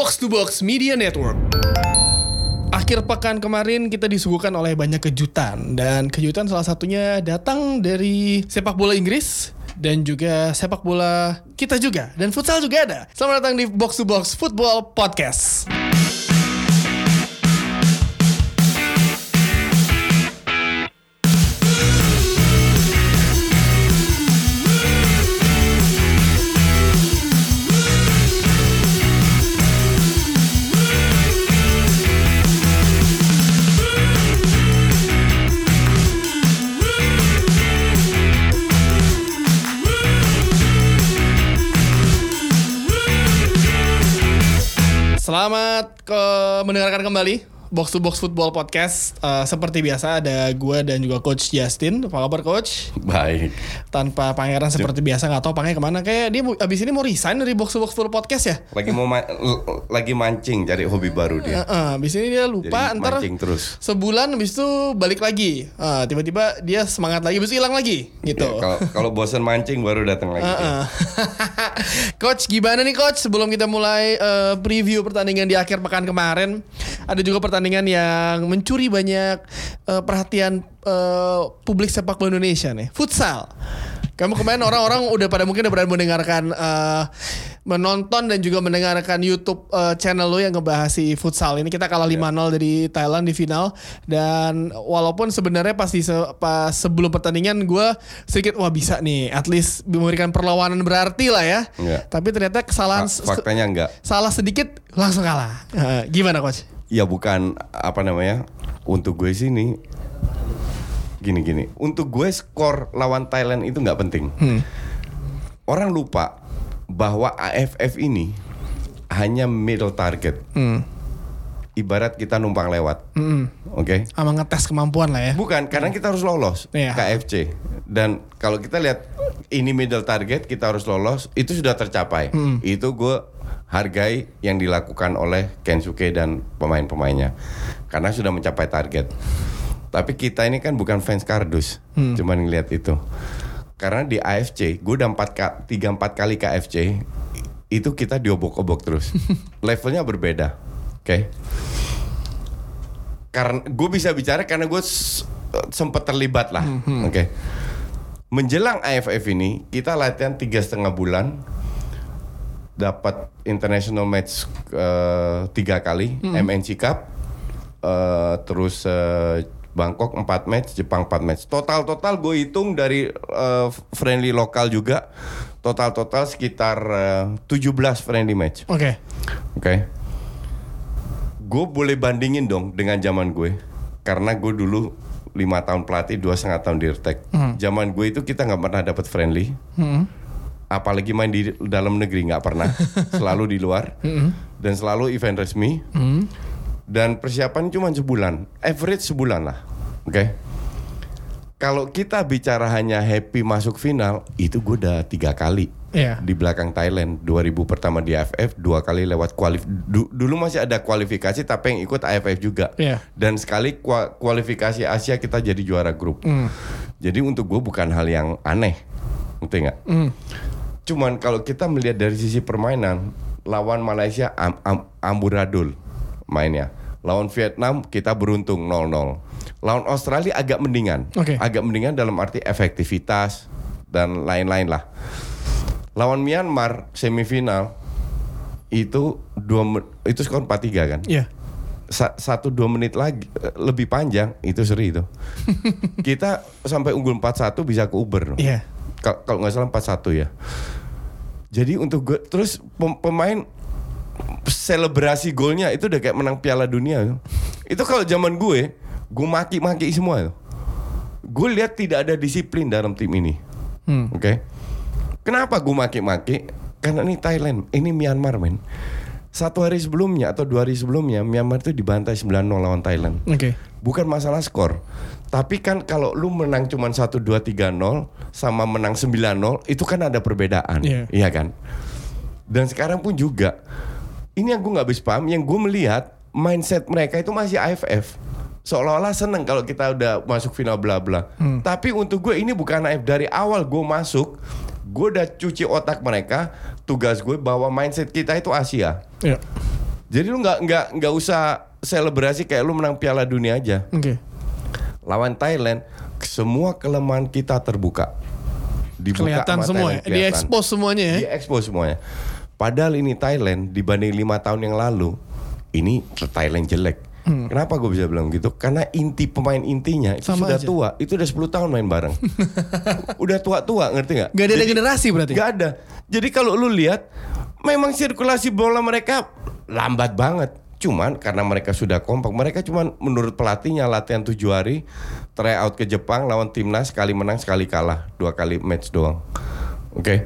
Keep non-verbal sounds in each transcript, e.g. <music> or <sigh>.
Box to Box Media Network. Akhir pekan kemarin kita disuguhkan oleh banyak kejutan dan kejutan salah satunya datang dari sepak bola Inggris dan juga sepak bola kita juga dan futsal juga ada. Selamat datang di Box to Box Football Podcast. Ke mendengarkan kembali Box to Box Football Podcast. Eh, seperti biasa ada gue dan juga Coach Justin. Apa kabar Coach? Baik. Tanpa Pangeran seperti biasa nggak tahu Pangeran ke mana. Kayak dia abis ini mau resign dari Box to Box Football Podcast ya. Lagi mau ma- lagi mancing cari hobi baru dia. Eh, abis ini dia lupa Jadi ntar mancing terus. sebulan abis itu balik lagi. Eh, tiba-tiba dia semangat lagi, abis itu hilang lagi gitu. Ya, Kalau kalau bosan mancing baru datang lagi. dia. Heeh. <laughs> coach gimana nih coach sebelum kita mulai eh, preview pertandingan di akhir pekan kemarin ada juga pertandingan yang mencuri banyak eh, perhatian eh, publik sepak bola Indonesia nih. Futsal. Kamu kemarin orang-orang udah pada mungkin udah pada mendengarkan eh, menonton dan juga mendengarkan YouTube eh, channel lo yang ngebahas si futsal ini. Kita kalah 5-0 dari Thailand di final. Dan walaupun sebenarnya pas di se- pas sebelum pertandingan gue sedikit wah bisa nih. At least memberikan perlawanan berarti lah ya. Iya. tapi ternyata kesalahan Fa- faktanya enggak. salah sedikit langsung kalah. Eh, gimana coach Ya bukan apa namanya? Untuk gue sini gini gini. Untuk gue skor lawan Thailand itu nggak penting. Hmm. Orang lupa bahwa AFF ini hanya middle target. Hmm. Ibarat kita numpang lewat. Oke. sama ngetes kemampuan lah ya Bukan, karena kita harus lolos Iya. KFC. Dan kalau kita lihat ini middle target, kita harus lolos, itu sudah tercapai. Itu gue hargai yang dilakukan oleh Kensuke dan pemain-pemainnya. Karena sudah mencapai target. Tapi kita ini kan bukan fans kardus, cuman ngeliat itu. Karena di AFC, gue udah 4 3 4 kali KFC, itu kita diobok-obok terus. <laughs> Levelnya berbeda. Oke karena gue bisa bicara karena gue s- sempat terlibat lah, oke. Menjelang AFF ini kita latihan tiga setengah bulan, dapat international match eh, tiga kali, MNC Cup, eh, terus eh, Bangkok 4 match, Jepang 4 match. Total total gue hitung dari eh, friendly lokal juga, total total sekitar eh, 17 friendly match. oke Oke. Gue boleh bandingin dong dengan zaman gue. Karena gue dulu lima tahun pelatih, dua setengah tahun di Irtek. Zaman gue itu kita nggak pernah dapat friendly. Apalagi main di dalam negeri nggak pernah. <laughs> selalu di luar. Dan selalu event resmi. Dan persiapan cuma sebulan. Average sebulan lah. Oke. Kalau kita bicara hanya happy masuk final, itu gue udah tiga kali Iya. di belakang Thailand 2000 pertama di AFF dua kali lewat kualif du- dulu masih ada kualifikasi tapi yang ikut AFF juga Iya. dan sekali kua- kualifikasi Asia kita jadi juara grup jadi untuk gue bukan hal yang aneh ngerti nggak cuman kalau kita melihat dari sisi permainan lawan Malaysia am, am- amburadul mainnya. Lawan Vietnam kita beruntung 0-0 lawan Australia agak mendingan. Oke. agak mendingan dalam arti efektivitas dan lain-lain lah. Lawan Myanmar semifinal itu dua itu skor 4-3 kan? Iya. Sa- satu dua menit lagi eh, lebih panjang itu seri itu. <laughs> Kita sampai unggul 4-1 bisa ke Uber. Kal- kalau nggak salah 4-1 ya jadi untuk gue terus pem- pemain selebrasi golnya itu udah kayak menang Piala Dunia itu kalau zaman gue gue maki-maki semua gue lihat tidak ada disiplin dalam tim ini Hmm. Oke. Kenapa gue maki-maki? Karena ini Thailand, ini Myanmar men. Satu hari sebelumnya atau dua hari sebelumnya Myanmar itu dibantai 9-0 lawan Thailand. Oke. Bukan masalah skor. Tapi kan kalau lu menang cuma 1 2 3 0 sama menang 9 0 itu kan ada perbedaan. Iya. Iya kan? Dan sekarang pun juga ini yang gue nggak habis paham, yang gue melihat mindset mereka itu masih AFF. Seolah-olah seneng kalau kita udah masuk final bla bla. Tapi untuk gue ini bukan AFF dari awal gue masuk, gue udah cuci otak mereka. Tugas gue bahwa mindset kita itu Asia. Iya. Jadi lu nggak nggak nggak usah selebrasi kayak lu menang Piala Dunia aja. Oke. Lawan Thailand, semua kelemahan kita terbuka. Dibuka Kelihatan semua ya. Kelihatan. Di-expose semuanya ya. Di expose semuanya. Padahal ini Thailand dibanding lima tahun yang lalu, ini Thailand jelek. Kenapa gue bisa bilang gitu? Karena inti pemain intinya itu Sama sudah aja. tua. Itu udah 10 tahun main bareng. <laughs> udah tua-tua, ngerti nggak? Gak ada Jadi- regenerasi berarti. Gak ada. Jadi kalau lu lihat, memang sirkulasi bola mereka lambat banget. Cuman karena mereka sudah kompak, mereka cuman menurut pelatihnya latihan tujuh hari, try out ke Jepang lawan timnas sekali menang sekali kalah, dua kali match doang. Oke.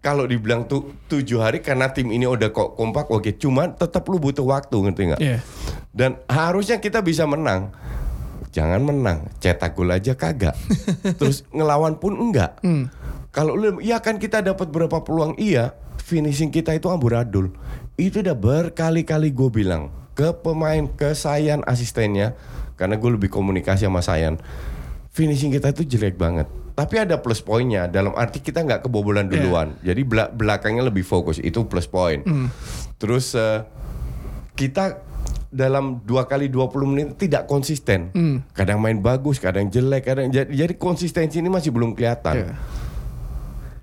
Kalau dibilang tuh tujuh hari karena tim ini udah kok kompak, oke. Cuman tetap lu butuh waktu, ngerti nggak? Iya. Dan harusnya kita bisa menang. Jangan menang, cetak gol aja kagak. <laughs> Terus ngelawan pun enggak. Kalau lu ya kan kita dapat berapa peluang iya, finishing kita itu amburadul. Itu udah berkali-kali gue bilang ke pemain, ke Sayan asistennya karena gue lebih komunikasi sama Sayan. Finishing kita itu jelek banget. Tapi ada plus poinnya dalam arti kita nggak kebobolan Iya. duluan. Jadi bela- belakangnya lebih fokus itu plus poin. Terus eh, kita dalam dua kali 20 menit tidak konsisten. Kadang main bagus, kadang jelek, kadang jadi, jadi konsistensi ini masih belum kelihatan. Iya.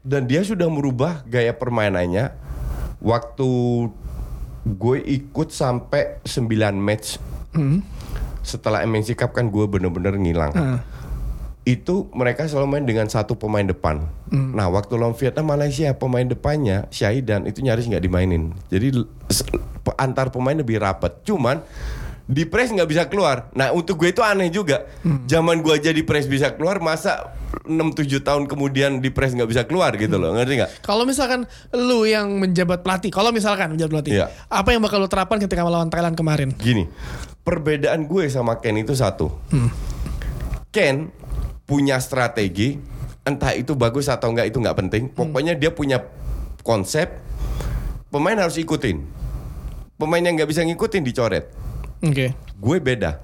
Dan dia sudah merubah gaya permainannya waktu gue ikut sampai 9 match. Setelah MNC Cup kan gue bener-bener ngilang. Ah. Itu mereka selalu main dengan satu pemain depan. Nah waktu lawan Vietnam Malaysia pemain depannya Syahidan itu nyaris nggak dimainin. Jadi antar pemain lebih rapat. Cuman di press nggak bisa keluar. Nah untuk gue itu aneh juga. Zaman gue aja di press bisa keluar, masa 6-7 tahun kemudian di press nggak bisa keluar gitu loh, ngerti nggak? Kalau misalkan lu yang menjabat pelatih, kalau misalkan menjabat pelatih, Iya. apa yang bakal lu terapkan ketika melawan Thailand kemarin? Gini, perbedaan gue sama Ken itu satu. Ken punya strategi, entah itu bagus atau enggak itu nggak penting. Pokoknya dia punya konsep, pemain harus ikutin. Pemain yang nggak bisa ngikutin dicoret. Oke. Gue beda.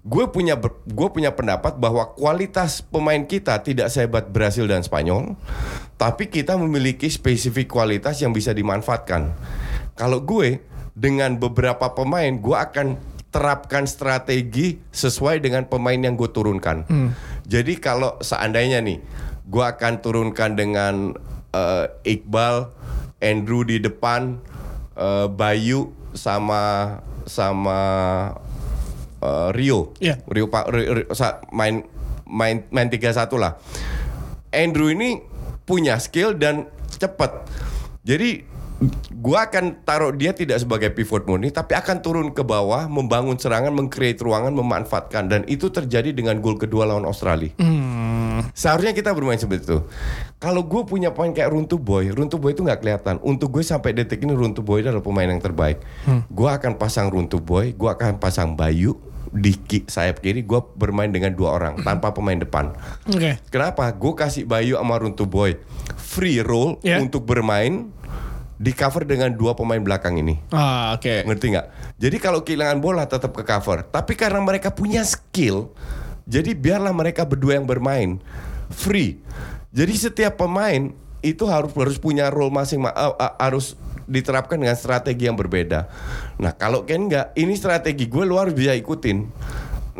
Gue punya gue punya pendapat bahwa kualitas pemain kita tidak sehebat Brasil dan Spanyol, tapi kita memiliki spesifik kualitas yang bisa dimanfaatkan. Kalau gue dengan beberapa pemain, gue akan terapkan strategi sesuai dengan pemain yang gue turunkan. Jadi kalau seandainya nih, gue akan turunkan dengan eh, Iqbal, Andrew di depan, eh, Bayu sama sama eh, Rio. Iya. Rio Pak Rio- Rio- sa- main main main 3-1 lah. Andrew ini punya skill dan cepat. Jadi gua akan taruh dia tidak sebagai pivot murni tapi akan turun ke bawah membangun serangan, mengcreate ruangan, memanfaatkan dan itu terjadi dengan gol kedua lawan Australia. Seharusnya kita bermain seperti itu. Kalau gue punya poin kayak Runtuh Boy, Runtuh Boy itu nggak kelihatan. Untuk gue sampai detik ini Runtuh Boy adalah pemain yang terbaik. Gue akan pasang Runtuh Boy, gue akan pasang Bayu di sayap kiri. Gue bermain dengan dua orang tanpa pemain depan. Oke. Kenapa? Gue kasih Bayu sama Runtuh Boy free role Ya. untuk bermain di cover dengan dua pemain belakang ini. Ah, oke. Ngerti nggak? Jadi kalau kehilangan bola tetap ke cover. Tapi karena mereka punya skill, jadi biarlah mereka berdua yang bermain free. Jadi setiap pemain itu harus harus punya role masing ma- eh, eh, harus diterapkan dengan strategi yang berbeda. Nah kalau Ken nggak, ini strategi gue lu harus bisa ikutin.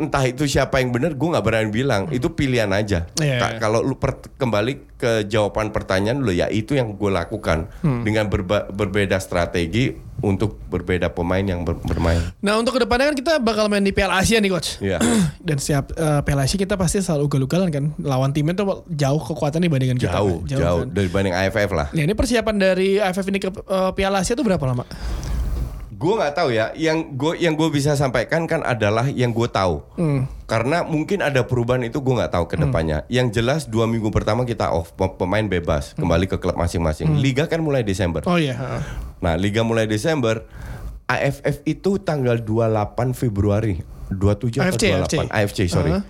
Entah itu siapa yang benar, gue nggak berani bilang. Itu pilihan aja. Ka- iya. Kalau lu per- kembali ke jawaban pertanyaan lu ya itu yang gue lakukan dengan berba- berbeda strategi untuk berbeda pemain yang ber- bermain. Nah untuk ke depannya kan kita bakal main di Piala Asia nih coach. Iya. <clears throat> Dan setiap eh, Piala Asia kita pasti selalu ugal-ugalan kan. Lawan timnya tuh jauh kekuatan dibandingkan kita. jauh, kan. jauh, kan. dari banding AFF lah. Nah ini persiapan dari AFF ini ke eh, Piala Asia tuh berapa lama? Gue nggak tahu ya. Yang gue yang gue bisa sampaikan kan adalah yang gue tahu. Hmm. Karena mungkin ada perubahan itu gue nggak tahu ke depannya. Yang jelas dua minggu pertama kita off, pem- pemain bebas kembali ke klub masing-masing. Liga kan mulai Desember. Oh iya. Nah, liga mulai Desember. AFF itu tanggal 28 Februari. 27 AFC, atau 28 AFC, sorry. Uh-huh.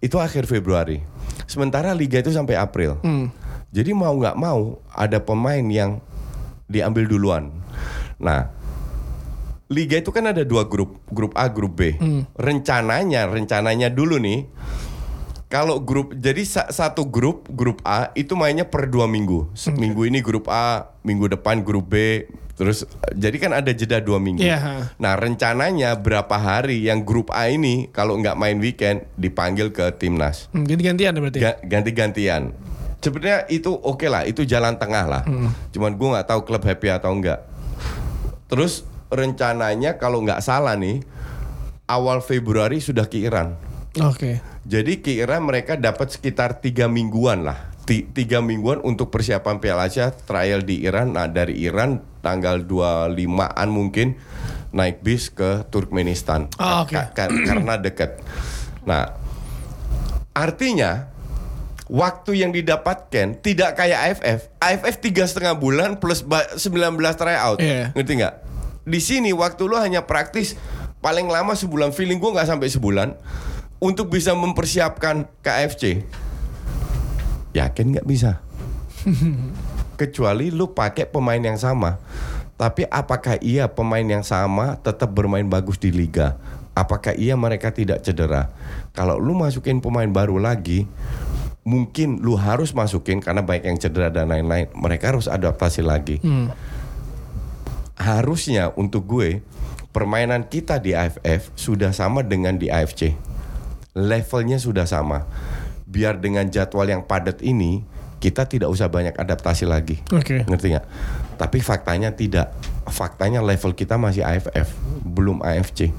Itu akhir Februari. Sementara liga itu sampai April. Jadi mau nggak mau ada pemain yang diambil duluan. Nah, liga itu kan ada dua grup, grup A, grup B. Rencananya, rencananya dulu nih, kalau grup jadi sa- satu grup grup A itu mainnya per dua minggu. Seminggu ini grup A, minggu depan grup B, Terus jadi kan ada jeda dua minggu. Iya. Nah rencananya berapa hari yang grup A ini kalau nggak main weekend dipanggil ke timnas Hmm, ganti-gantian berarti. Ga- ganti-gantian. Sebenarnya itu oke lah, itu jalan tengah lah. Cuman gue nggak tahu klub happy atau enggak. Terus rencananya kalau nggak salah nih awal Februari sudah ke Iran. Oke. Jadi ke Iran mereka dapat sekitar tiga mingguan lah. Ti- Tiga mingguan untuk persiapan Piala Asia trial di Iran. Nah dari Iran tanggal 25an mungkin naik bis ke Turkmenistan. Oh, oke. Ka- ka- karena dekat. Nah artinya waktu yang didapatkan tidak kayak AFF. AFF tiga setengah bulan plus ba- 19 tryout. Iya. Ngerti nggak? Di sini waktu lo hanya praktis paling lama sebulan. Feeling gue nggak sampai sebulan untuk bisa mempersiapkan KFC. Yakin nggak bisa? <laughs> Kecuali lu pakai pemain yang sama. Tapi apakah iya pemain yang sama tetap bermain bagus di liga? Apakah iya mereka tidak cedera? Kalau lu masukin pemain baru lagi, mungkin lu harus masukin karena baik yang cedera dan lain-lain. Mereka harus adaptasi lagi. Harusnya untuk gue permainan kita di AFF sudah sama dengan di AFC. Levelnya sudah sama. Biar dengan jadwal yang padat ini kita tidak usah banyak adaptasi lagi. Oke. Ngerti nggak? Tapi faktanya tidak. Faktanya level kita masih AFF, belum AFC.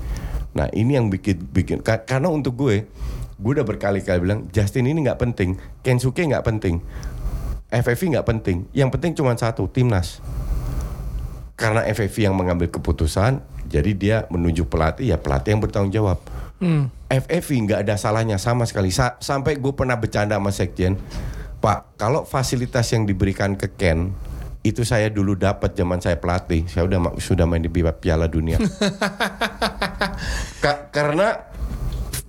Nah ini yang bikin bikin ka- karena untuk gue, gue udah berkali-kali bilang Justin ini nggak penting, Kensuke nggak penting, FFV nggak penting. Yang penting cuma satu, timnas. Karena FFV yang mengambil keputusan, jadi dia menuju pelatih ya pelatih yang bertanggung jawab. Hmm. FFV nggak ada salahnya sama sekali. Sa- sampai gue pernah bercanda sama sekjen, Pak, kalau fasilitas yang diberikan ke Ken itu saya dulu dapat zaman saya pelatih. Saya udah ma- sudah main di Piala Dunia. <laughs> Ka- karena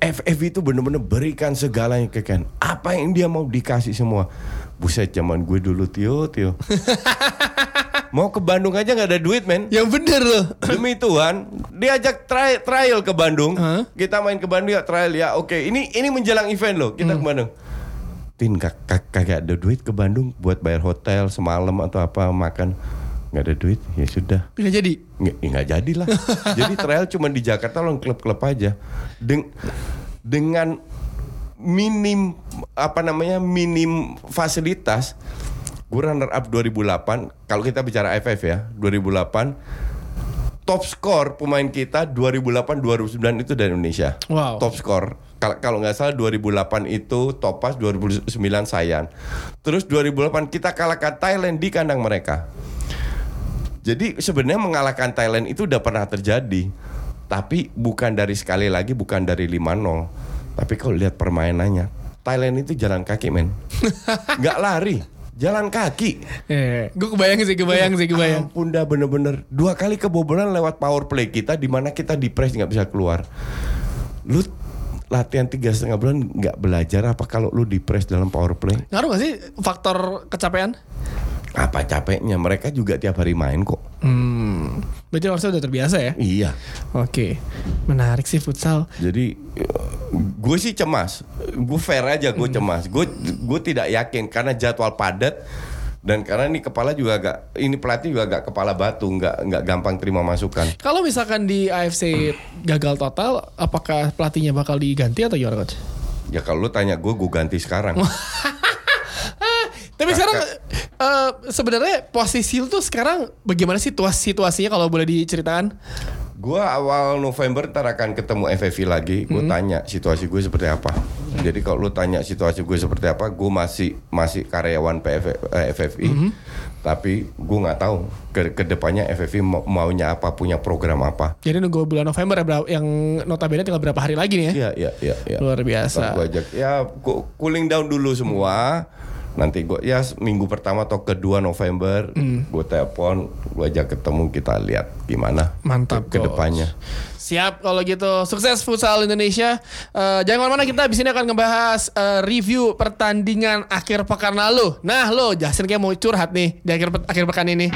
FF itu bener-bener berikan segalanya ke Ken. Apa yang dia mau dikasih semua. Buset zaman gue dulu Tio, Tio. <laughs> mau ke Bandung aja nggak ada duit men. Yang bener loh. Demi Tuhan, diajak tri- trial ke Bandung. Hah? Kita main ke Bandung ya trial ya. Oke, ini ini menjelang event loh. Kita ke Bandung. Tin kag- kag- kagak ada duit ke Bandung buat bayar hotel semalam atau apa makan. Nggak ada duit, ya sudah. Nggak jadi. Nggak, ya nggak jadi lah. <laughs> jadi trial cuma di Jakarta loh klub-klub aja. Deng- dengan minim apa namanya minim fasilitas. Gue runner up 2008. Kalau kita bicara AFF ya, 2008 top skor pemain kita 2008 2009 itu dari Indonesia. Wow. Top skor. Kalau kalau nggak salah 2008 itu Topas, 2009 Sayan. Terus 2008 kita kalahkan Thailand di kandang mereka. Jadi sebenarnya mengalahkan Thailand itu udah pernah terjadi. Tapi bukan dari sekali lagi bukan dari 5-0. Tapi kalau lihat permainannya, Thailand itu jalan kaki, men. <laughs> nggak lari, jalan kaki. Eh, gue kebayang sih, kebayang sih, kebayang. Ampun dah bener-bener dua kali kebobolan lewat power play kita di mana kita di press nggak bisa keluar. Lu latihan tiga setengah bulan nggak belajar apa kalau lu di press dalam power play? Ngaruh gak sih faktor kecapean? Apa capeknya? Mereka juga tiap hari main kok. Hmm, berarti harusnya udah terbiasa ya? Iya. Oke, menarik sih futsal. Jadi gue sih cemas. Gue fair aja gue cemas. Gue gue tidak yakin karena jadwal padat dan karena ini kepala juga agak ini pelatih juga agak kepala batu nggak nggak gampang terima masukan. Kalau misalkan di AFC gagal total, apakah pelatihnya bakal diganti atau gimana coach? Ya kalau lu tanya gue, gue ganti sekarang. <laughs> Tapi sekarang eh, sebenarnya posisi lu tuh sekarang bagaimana situasi situasinya kalau boleh diceritakan? Gua awal November ntar akan ketemu FFV lagi. Gue tanya situasi gue seperti apa. Jadi kalau lu tanya situasi gue seperti apa, gue masih masih karyawan PF, eh, FFI. Tapi gue nggak tahu ke ke depannya FFI mau- maunya apa, punya program apa. Jadi nunggu bulan November ya, yang notabene tinggal berapa hari lagi nih ya? Iya iya iya. iya. Luar biasa. Gue ajak ya cooling down dulu semua. Nanti gue ya minggu pertama atau kedua November gue telepon, gue ajak ketemu kita lihat gimana Mantap, ke, ke depannya. Siap kalau gitu sukses futsal Indonesia. Eh, jangan ke mana-mana kita di sini akan ngebahas eh, review pertandingan akhir pekan lalu. Nah lo Jason kayak mau curhat nih di akhir pe- akhir pekan ini.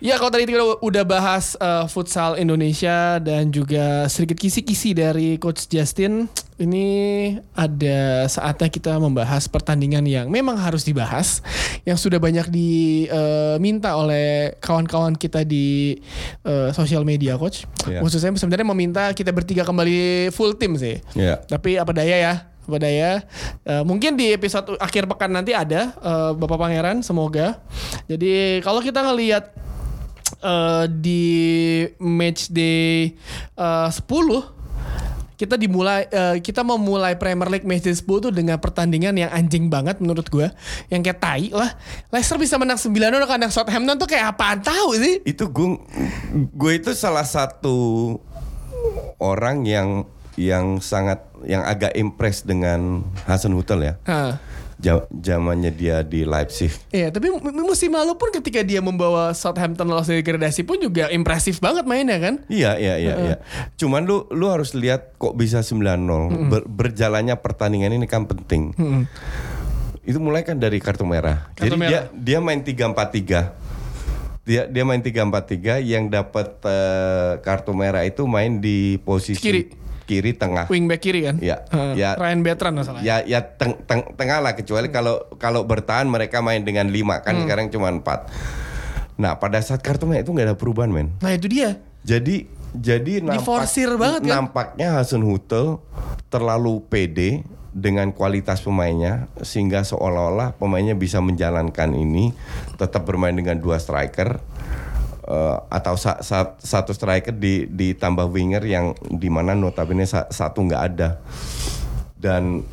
Ya kalau tadi kita udah bahas eh, futsal Indonesia dan juga sedikit kisi-kisi dari Coach Justin. ini ada saatnya kita membahas pertandingan yang memang harus dibahas, yang sudah banyak diminta oleh kawan-kawan kita di eh, sosial media, coach. Iya. Khususnya sebenarnya meminta kita bertiga kembali full tim sih. Iya. Tapi apa daya ya, apa daya. Eh, mungkin di episode akhir pekan nanti ada eh, Bapak Pangeran, semoga. Jadi kalau kita ngelihat eh, di match day eh, 10 kita dimulai eh, kita memulai Premier League match day 10 tuh dengan pertandingan yang anjing banget menurut gue yang kayak tai lah. Leicester bisa menang 9-0 kandang Southampton tuh kayak apaan? Tahu sih. Itu gue gue itu salah satu orang yang yang sangat yang agak impress dengan Hasan Hutel ya. Ja- Zamannya dia di Leipzig. Iya, tapi mu- musim lalu pun ketika dia membawa Southampton lolos dari degradasi pun juga impresif banget mainnya kan? Iya iya iya iya. Cuman lu lu harus lihat kok bisa 9-0. Ber- berjalannya pertandingan ini kan penting. Itu mulai kan dari kartu merah. Kartu Jadi merah. dia dia main 3-4-3. Dia dia main 3-4-3 yang dapat eh, kartu merah itu main di posisi Kiri. Kiri tengah. Wingback kiri kan? Iya, Hah, ya. Ryan Bertrand masalah. Ya ya teng, teng- tengah lah kecuali kalau kalau bertahan mereka main dengan 5 kan sekarang cuma 4. Nah, pada saat kartu merah itu nggak ada perubahan, men. Nah itu dia. Jadi jadi nampak, Diforsir banget kan? nampaknya Hasan Hutel terlalu pede dengan kualitas pemainnya sehingga seolah-olah pemainnya bisa menjalankan ini tetap bermain dengan dua striker eh, atau sa- sa- satu striker di ditambah winger yang di mana notabene sa- satu nggak ada dan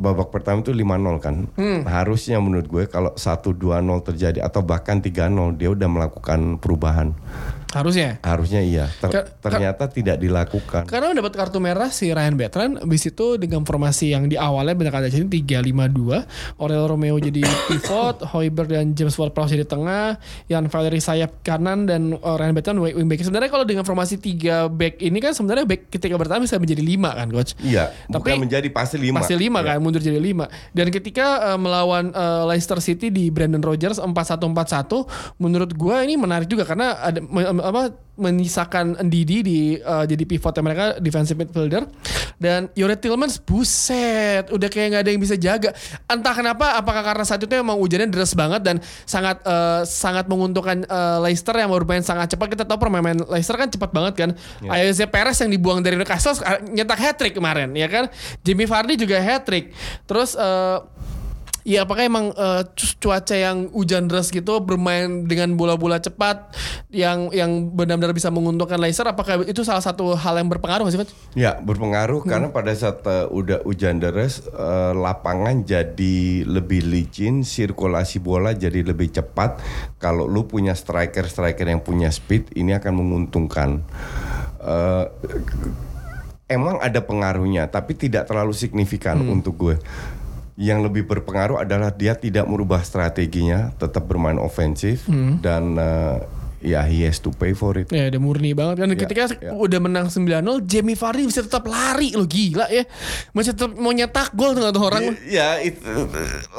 babak pertama itu 5-0 kan. Hmm. Harusnya menurut gue kalau 1-2-0 terjadi atau bahkan 3-0 dia udah melakukan perubahan. Harusnya. Harusnya iya. Ter- Ka- ternyata tidak dilakukan. Karena mendapat kartu merah si Ryan Bertrand Habis itu dengan formasi yang di awalnya Benar kata sini 3-5-2 Aurel Romeo jadi <coughs> pivot Hoiberg dan James Ward-Prowse di tengah Yan Valery sayap kanan Dan uh, Ryan Bertrand wing back Sebenarnya kalau dengan formasi 3 back ini kan Sebenarnya back ketika bertahan bisa menjadi 5 kan coach Iya, Tapi- bukan menjadi pasti 5. Pasti 5 kan mundur jadi 5 Dan ketika uh, melawan uh, Leicester City di Brandon Rodgers 4-1-4-1 Menurut gue ini menarik juga Karena ada apa menyisakan Ndidi di uh, jadi pivotnya mereka defensive midfielder. Dan Yore Tillmans buset udah kayak nggak ada yang bisa jaga. Entah kenapa apakah karena saat itu emang hujannya deras banget dan sangat uh, sangat menguntungkan uh, Leicester yang baru main sangat cepat. Kita tahu permainan Leicester kan cepat banget kan. Ya. Ayoze Perez yang dibuang dari Newcastle nyetak hat trick kemarin ya kan? Jimmy Vardy juga hat trick terus uh, Ya apakah emang cu- cuaca yang hujan deras gitu bermain dengan bola-bola cepat yang yang benar-benar bisa menguntungkan Leicester apakah itu salah satu hal yang berpengaruh sih Coach? Ya, berpengaruh karena pada saat uh, udah hujan deras uh, lapangan jadi lebih licin, sirkulasi bola jadi lebih cepat. Kalau lu punya striker-striker yang punya speed, ini akan menguntungkan. Uh, emang ada pengaruhnya, tapi tidak terlalu signifikan untuk gue. Yang lebih berpengaruh adalah dia tidak merubah strateginya, tetap bermain ofensif dan uh, ya he has to pay for it. Ya udah murni banget kan. Ya, ketika ya. udah menang 9-0 Jamie Vardy bisa tetap lari lo gila ya. Masih tetap mau nyetak gol tuh tuh orang. Ya, itu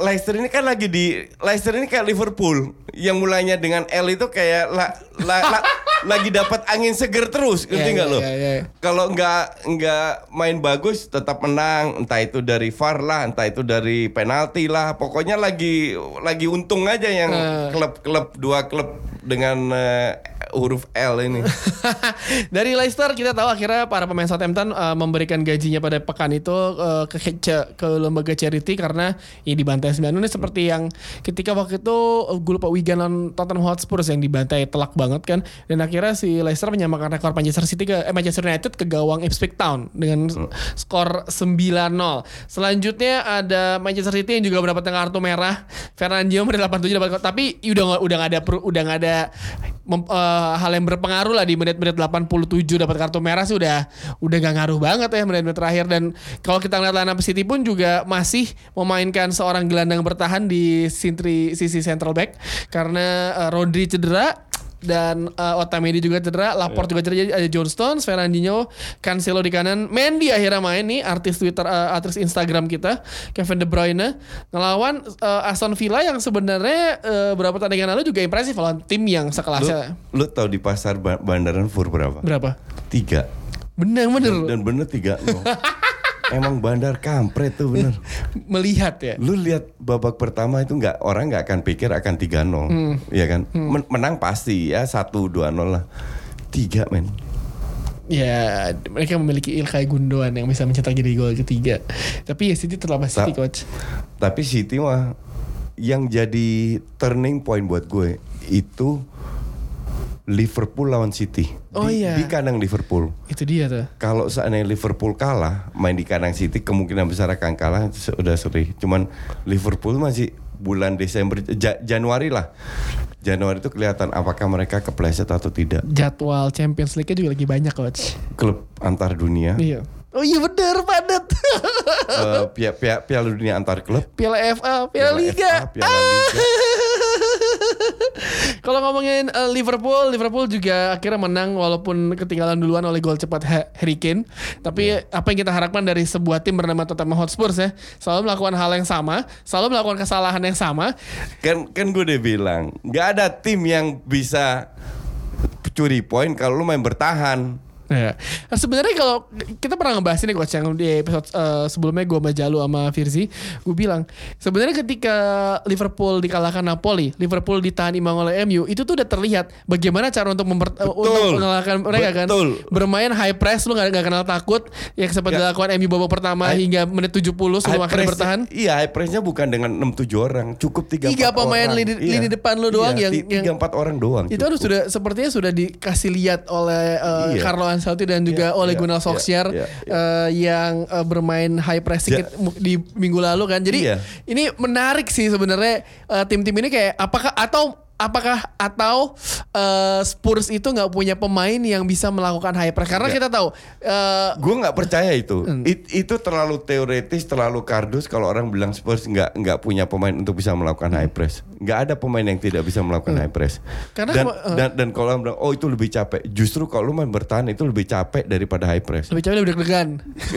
Leicester ini kan lagi di Leicester ini kayak Liverpool. Yang mulainya dengan L itu kayak la, la- la- lagi dapat angin seger terus, ngerti Ya, nggak ya, lo? ya, ya. Kalau nggak nggak main bagus tetap menang, entah itu dari VAR lah, entah itu dari penalti lah, pokoknya lagi lagi untung aja yang Eh. klub-klub dua klub dengan eh, huruf L ini. <laughs> Dari Leicester kita tahu akhirnya para pemain Southampton uh, memberikan gajinya pada pekan itu uh, ke ke ke lembaga charity karena ini dibantai 9 ini seperti yang ketika waktu itu uh, gue lupa Wigan lawan Tottenham Hotspur yang dibantai telak banget kan dan akhirnya si Leicester menyamakan rekor Manchester City ke eh, Manchester United ke gawang Ipswich Town dengan skor 9-0. Selanjutnya ada Manchester City yang juga mendapatkan kartu merah. Fernandinho menit 87 dapat tapi udah udah nggak ada udah ada mem- eh, hal yang berpengaruh lah di menit-menit 87 dapat kartu merah sih udah udah gak ngaruh banget ya menit-menit terakhir. Dan kalau kita ngeliat lineup City pun juga masih memainkan seorang gelandang bertahan di sintri sisi central back. Karena eh, Rodri cedera dan uh, Otamendi juga cedera, Laporte juga cedera, jadi ada John Stones, Fernandinho, Cancelo di kanan, Mendy akhirnya main nih, artis Twitter, uh, artis Instagram kita, Kevin De Bruyne ngelawan uh, Aston Villa yang sebenarnya uh, berapa pertandingan lalu juga impresif lawan tim yang lu, sekelasnya. lu tahu di pasar ba- Bandaran Fur berapa? Berapa? Tiga. Bener bener. dan bener tiga <laughs> Emang bandar kampret tuh bener. Melihat ya. Lu lihat babak pertama itu nggak orang nggak akan pikir akan 3-0, ya kan? Men- menang pasti ya 1-2-0 lah. Tiga men. Ya mereka memiliki Ilkay Gundogan yang bisa mencetak jadi gol ketiga. Tapi ya City terlambat City Ta- coach. Tapi City mah yang jadi turning point buat gue itu Liverpool lawan City. Oh di, iya. Di kandang Liverpool. Itu dia tuh. Kalau seandainya Liverpool kalah main di kandang City kemungkinan besar akan kalah sudah seri. Cuman Liverpool masih bulan Desember Ja- Januari lah. Januari itu kelihatan apakah mereka kepleset atau tidak. Jadwal Champions League-nya juga lagi banyak coach. Klub antar dunia, Iya. Oh iya bener padat. eh, pia- pia- Piala Dunia antar klub, Piala FA, Piala, Piala Liga. FA, Piala Liga. <laughs> <laughs> Kalau ngomongin eh, Liverpool, Liverpool juga akhirnya menang walaupun ketinggalan duluan oleh gol cepat Ha- Harry Kane. Tapi apa yang kita harapkan dari sebuah tim bernama Tottenham Hotspur ya, selalu melakukan hal yang sama, selalu melakukan kesalahan yang sama. kan kan gue udah bilang nggak ada tim yang bisa curi poin kalau lu main bertahan. Ya. Nah, sebenarnya kalau kita pernah ngebahas ini coach yang di episode eh, sebelumnya gue sama Jalu sama Firzi, gue bilang sebenarnya ketika Liverpool dikalahkan Napoli, Liverpool ditahan imbang oleh MU, itu tuh udah terlihat bagaimana cara untuk memper, eh, untuk mengalahkan mereka Betul. kan. Bermain high press lu gak, gak kenal takut yang sempat Ya. dilakukan MU babak pertama High- hingga menit 70 sebelum akhirnya bertahan. Iya, high pressnya bukan dengan 6-7 orang, cukup 3 Tiga pemain lini- lini depan lu doang yang- yang- 3 4 orang doang. Itu harus sudah sepertinya sudah dikasih lihat oleh eh, Iya. Carlo Ancelotti dan juga Iya, oleh iya, Gunnar Solskjaer iya, eh, yang eh, bermain high pressing Ja- di minggu lalu kan. Jadi Iya. ini menarik sih sebenarnya eh, tim-tim ini kayak apakah atau apakah atau eh, Spurs itu nggak punya pemain yang bisa melakukan high press karena Nggak. kita tahu eh, Gue nggak percaya itu. Hmm. It- itu terlalu teoretis, terlalu kardus kalau orang bilang Spurs nggak nggak punya pemain untuk bisa melakukan high press. Nggak ada pemain yang tidak bisa melakukan high press. Hmm. Karena dan, eh. dan dan kalau orang bilang oh itu lebih capek, justru kalau lu main bertahan itu lebih capek daripada high press. lebih capek lebih deg-degan.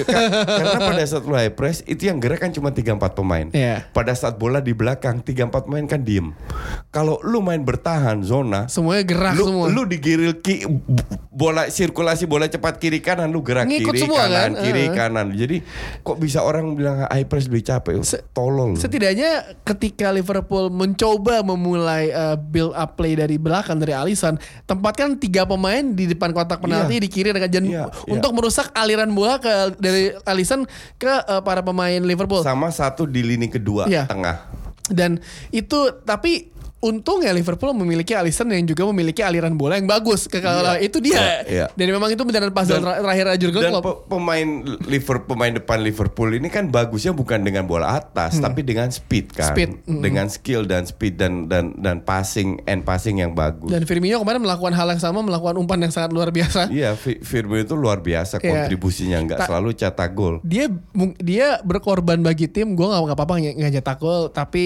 Ka- Karena pada saat lu high press itu yang gerak kan cuma 3-4 pemain. Iya. Pada saat bola di belakang 3-4 pemain kan diem. Kalau lu main bertahan zona, Semuanya gerak lu semua. lu digiril ki, bola sirkulasi bola cepat kiri kanan lu gerak Ngikut kiri semua kanan kan? kiri Heeh. kanan. Jadi kok bisa orang bilang high press lebih capek? Tolol. Setidaknya ketika Liverpool mencoba memulai uh, build up play dari belakang dari Alisson, tempatkan tiga pemain di depan kotak penalti Iya. di kiri dengan jan- Iya, untuk merusak aliran bola ke dari Alisson ke uh, para pemain Liverpool. Sama satu di lini kedua Iya. tengah. Dan itu tapi untungnya Liverpool memiliki Alisson yang juga memiliki aliran bola yang bagus. Ke kalau Iya. itu dia. Iya, iya. Dan memang itu benar puzzle Dan- ter- terakhir Jurgen Dan Klopp. pe- pemain Liverpool pemain depan Liverpool ini kan bagusnya bukan dengan bola atas tapi dengan speed kan. Hmm. Speed, mm. Dengan skill dan speed dan dan dan passing and passing yang bagus. Dan Firmino kemarin melakukan hal yang sama, melakukan umpan yang sangat luar biasa. Iya, Fi- Firmino itu luar biasa Iya. kontribusinya nggak Ta- selalu cetak gol. dia dia berkorban bagi tim gue nggak apa-apa nggak nyetak gol tapi